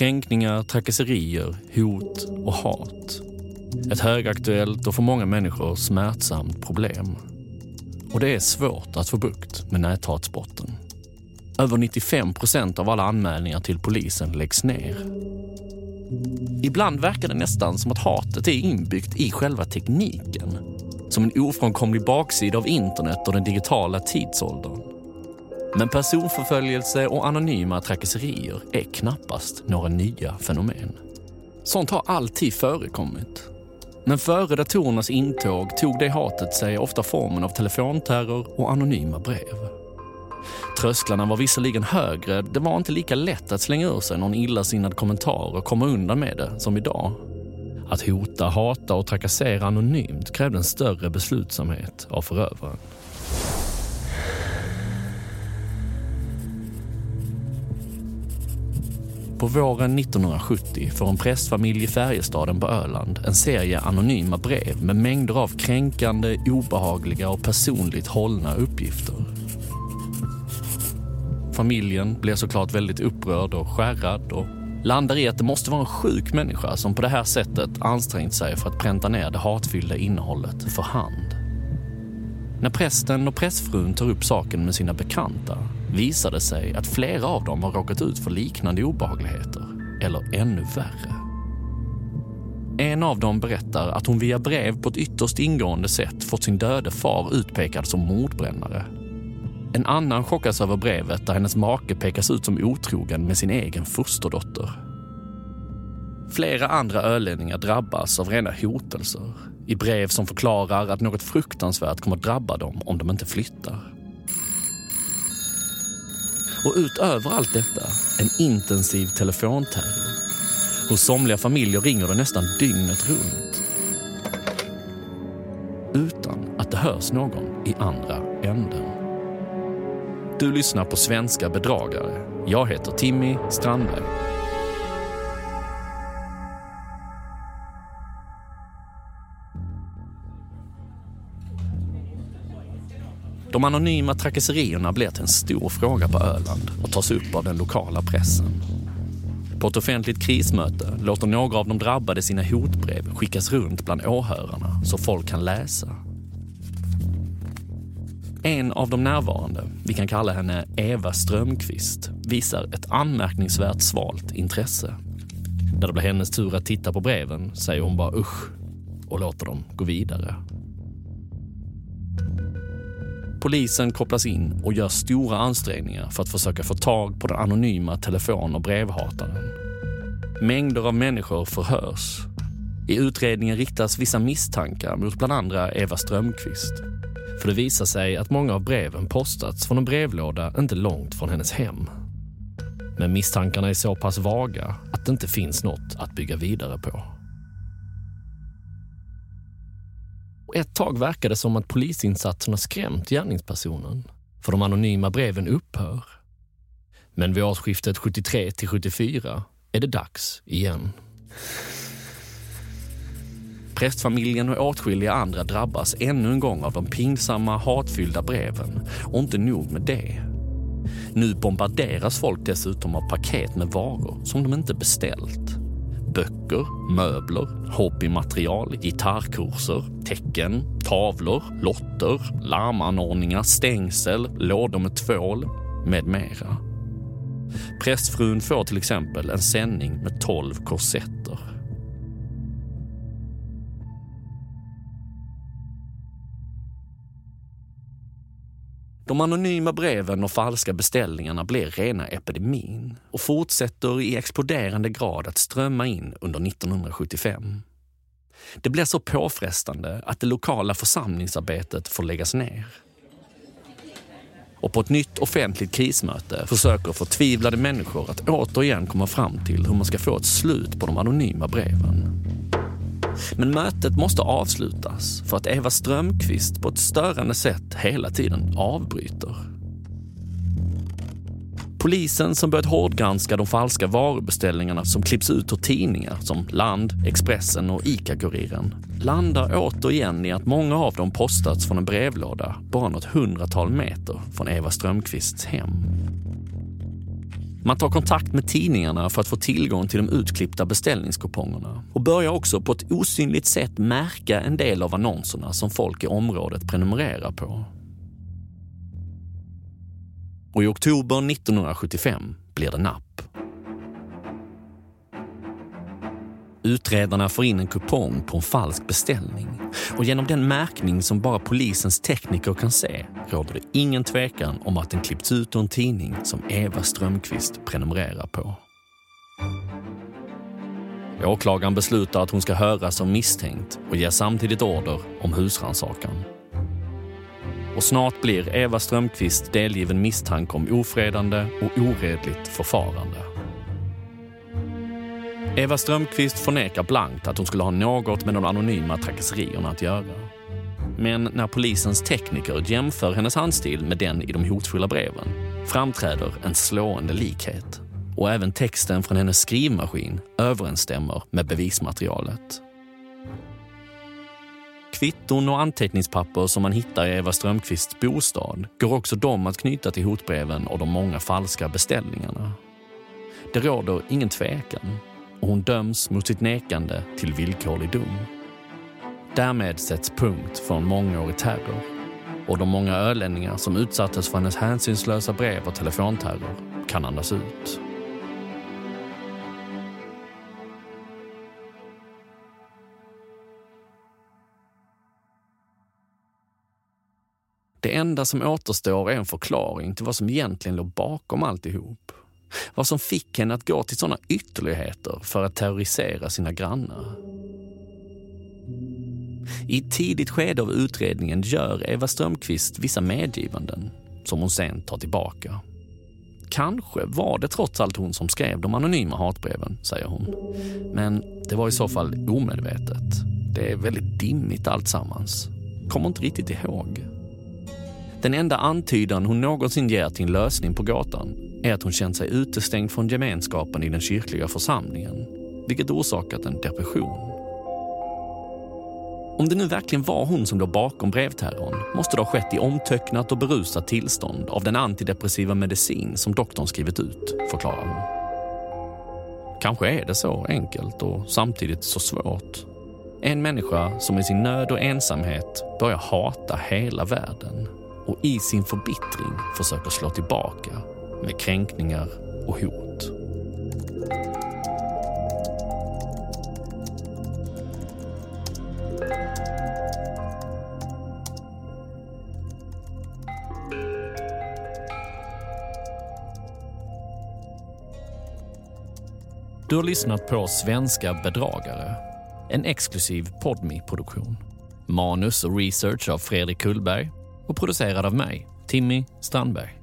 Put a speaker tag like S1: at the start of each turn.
S1: Kränkningar, trakasserier, hot och hat. Ett högaktuellt och för många människor smärtsamt problem. Och det är svårt att få bukt med näthatsbrotten. Över 95 procent av alla anmälningar till polisen läggs ner. Ibland verkar det nästan som att hatet är inbyggt i själva tekniken. Som en ofrånkomlig baksida av internet och den digitala tidsåldern. Men personförföljelse och anonyma trakasserier är knappast några nya fenomen. Sånt har alltid förekommit. Men före datorernas intåg tog det hatet sig ofta formen av telefonterror och anonyma brev. Trösklarna var visserligen högre, det var inte lika lätt att slänga ur sig någon illasinnad kommentar och komma undan med det som idag. Att hota, hata och trakassera anonymt krävde en större beslutsamhet av förövaren. På våren 1970 får en prästfamilj i Färjestaden på Öland en serie anonyma brev med mängder av kränkande, obehagliga och personligt hållna uppgifter. Familjen blir såklart väldigt upprörd och skärrad och landar i att det måste vara en sjuk människa som på det här sättet ansträngt sig för att pränta ner det hatfyllda innehållet för hand. När prästen och prästfrun tar upp saken med sina bekanta visar det sig att flera av dem har råkat ut för liknande obehagligheter, eller ännu värre. En av dem berättar att hon via brev på ett ytterst ingående sätt fått sin döde far utpekad som mordbrännare. En annan chockas över brevet där hennes make pekas ut som otrogen med sin egen fosterdotter. Flera andra ölänningar drabbas av rena hotelser i brev som förklarar att något fruktansvärt kommer att drabba dem om de inte flyttar. Och utöver allt detta, en intensiv telefonterror. Hos somliga familjer ringer det nästan dygnet runt. Utan att det hörs någon i andra änden. Du lyssnar på Svenska bedragare. Jag heter Timmy Strandberg. De anonyma trakasserierna blir till en stor fråga på Öland och tas upp av den lokala pressen. På ett offentligt krismöte låter några av de drabbade sina hotbrev skickas runt bland åhörarna så folk kan läsa. En av de närvarande, vi kan kalla henne Eva Strömqvist, visar ett anmärkningsvärt svalt intresse. När det blir hennes tur att titta på breven säger hon bara usch och låter dem gå vidare. Polisen kopplas in och gör stora ansträngningar för att försöka få tag på den anonyma telefon och brevhataren. Mängder av människor förhörs. I utredningen riktas vissa misstankar mot bland andra Eva Strömqvist. För det visar sig att många av breven postats från en brevlåda inte långt från hennes hem. Men misstankarna är så pass vaga att det inte finns något att bygga vidare på. Och ett tag verkar det som att polisinsatserna skrämt gärningspersonen, för de anonyma breven upphör. Men vid årsskiftet 73 till 74 är det dags igen. Prästfamiljen och åtskilliga andra drabbas ännu en gång av de pinsamma, hatfyllda breven. Och inte nog med det. Nu bombarderas folk dessutom av paket med varor som de inte beställt. Böcker, möbler, hobbymaterial, gitarrkurser, tecken, tavlor, lotter, larmanordningar, stängsel, lådor med tvål med mera. Prästfrun får till exempel en sändning med 12 korsetter. De anonyma breven och falska beställningarna blir rena epidemin och fortsätter i exploderande grad att strömma in under 1975. Det blir så påfrestande att det lokala församlingsarbetet får läggas ner. Och på ett nytt offentligt krismöte försöker förtvivlade människor att återigen komma fram till hur man ska få ett slut på de anonyma breven. Men mötet måste avslutas för att Eva Strömqvist på ett störande sätt hela tiden avbryter. Polisen som börjat hårdgranska de falska varubeställningarna som klipps ut ur tidningar som Land, Expressen och ICA-Kuriren landar återigen i att många av dem postats från en brevlåda bara något hundratal meter från Eva Strömqvists hem. Man tar kontakt med tidningarna för att få tillgång till de utklippta beställningskupongerna och börjar också på ett osynligt sätt märka en del av annonserna som folk i området prenumererar på. Och i oktober 1975 blir det napp. Utredarna får in en kupong på en falsk beställning och genom den märkning som bara polisens tekniker kan se råder det ingen tvekan om att den klippts ut ur en tidning som Eva Strömqvist prenumererar på. Åklagaren beslutar att hon ska höras som misstänkt och ger samtidigt order om husrannsakan. Och snart blir Eva Strömqvist delgiven misstanke om ofredande och oredligt förfarande. Eva Strömqvist förnekar blankt att hon skulle ha något med de anonyma trakasserierna att göra. Men när polisens tekniker jämför hennes handstil med den i de hotfulla breven framträder en slående likhet. Och även texten från hennes skrivmaskin överensstämmer med bevismaterialet. Kvitton och anteckningspapper som man hittar i Eva Strömqvists bostad går också de att knyta till hotbreven och de många falska beställningarna. Det råder ingen tvekan och hon döms mot sitt nekande till villkorlig dom. Därmed sätts punkt för en mångårig terror och de många ölänningar som utsattes för hennes hänsynslösa brev och telefonterror kan andas ut. Det enda som återstår är en förklaring till vad som egentligen låg bakom alltihop. Vad som fick henne att gå till sådana ytterligheter för att terrorisera sina grannar. I ett tidigt skede av utredningen gör Eva Strömqvist vissa medgivanden som hon sen tar tillbaka. Kanske var det trots allt hon som skrev de anonyma hatbreven, säger hon. Men det var i så fall omedvetet. Det är väldigt dimmigt alltsammans. Kommer inte riktigt ihåg. Den enda antydan hon någonsin ger till en lösning på gatan är att hon känt sig utestängd från gemenskapen i den kyrkliga församlingen, vilket orsakat en depression. Om det nu verkligen var hon som låg bakom brevterrorn måste det ha skett i omtöcknat och berusat tillstånd av den antidepressiva medicin som doktorn skrivit ut, förklarar hon. Kanske är det så enkelt och samtidigt så svårt. En människa som i sin nöd och ensamhet börjar hata hela världen och i sin förbittring försöker slå tillbaka med kränkningar och hot. Du har lyssnat på Svenska bedragare, en exklusiv podmi produktion Manus och research av Fredrik Kullberg och producerad av mig, Timmy Strandberg.